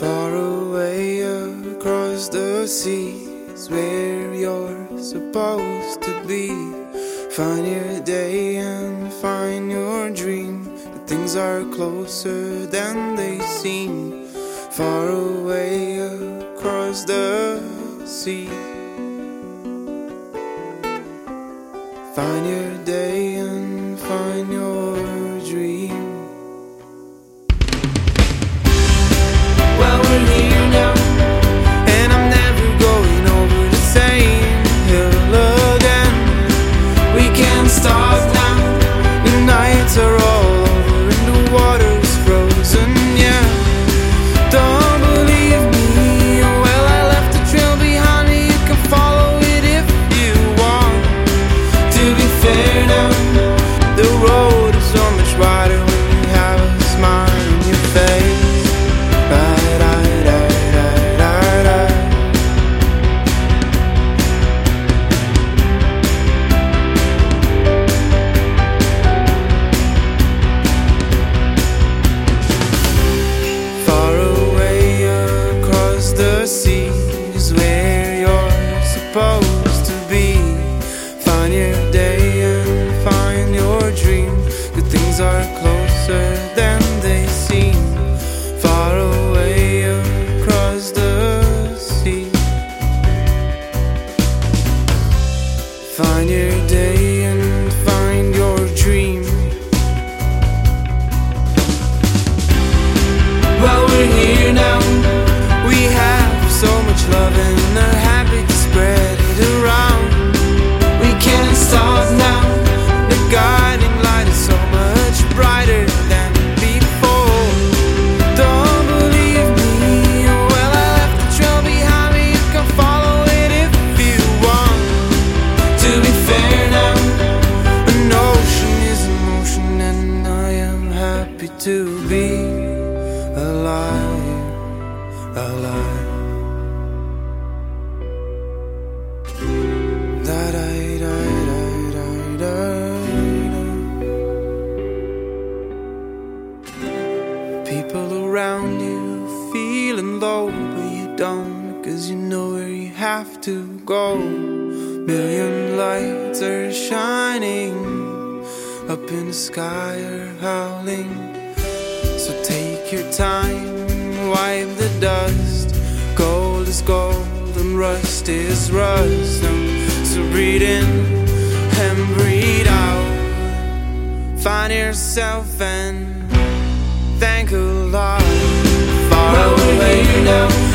Far away across the seas where you're supposed to be. Find your day and find your dream. But things are closer than they seem. Far away across the sea. Find your day and find your Find your day and find your dream. Well, we're here now. We have to be alive, alive. People around you feeling low, but you don't, cause you know where you have to go. Million lights are shining, up in the sky are howling. Your time, wipe the dust. Gold is gold and rust is rust. And So breathe in and breathe out. Find yourself and thank Allah. Far away now.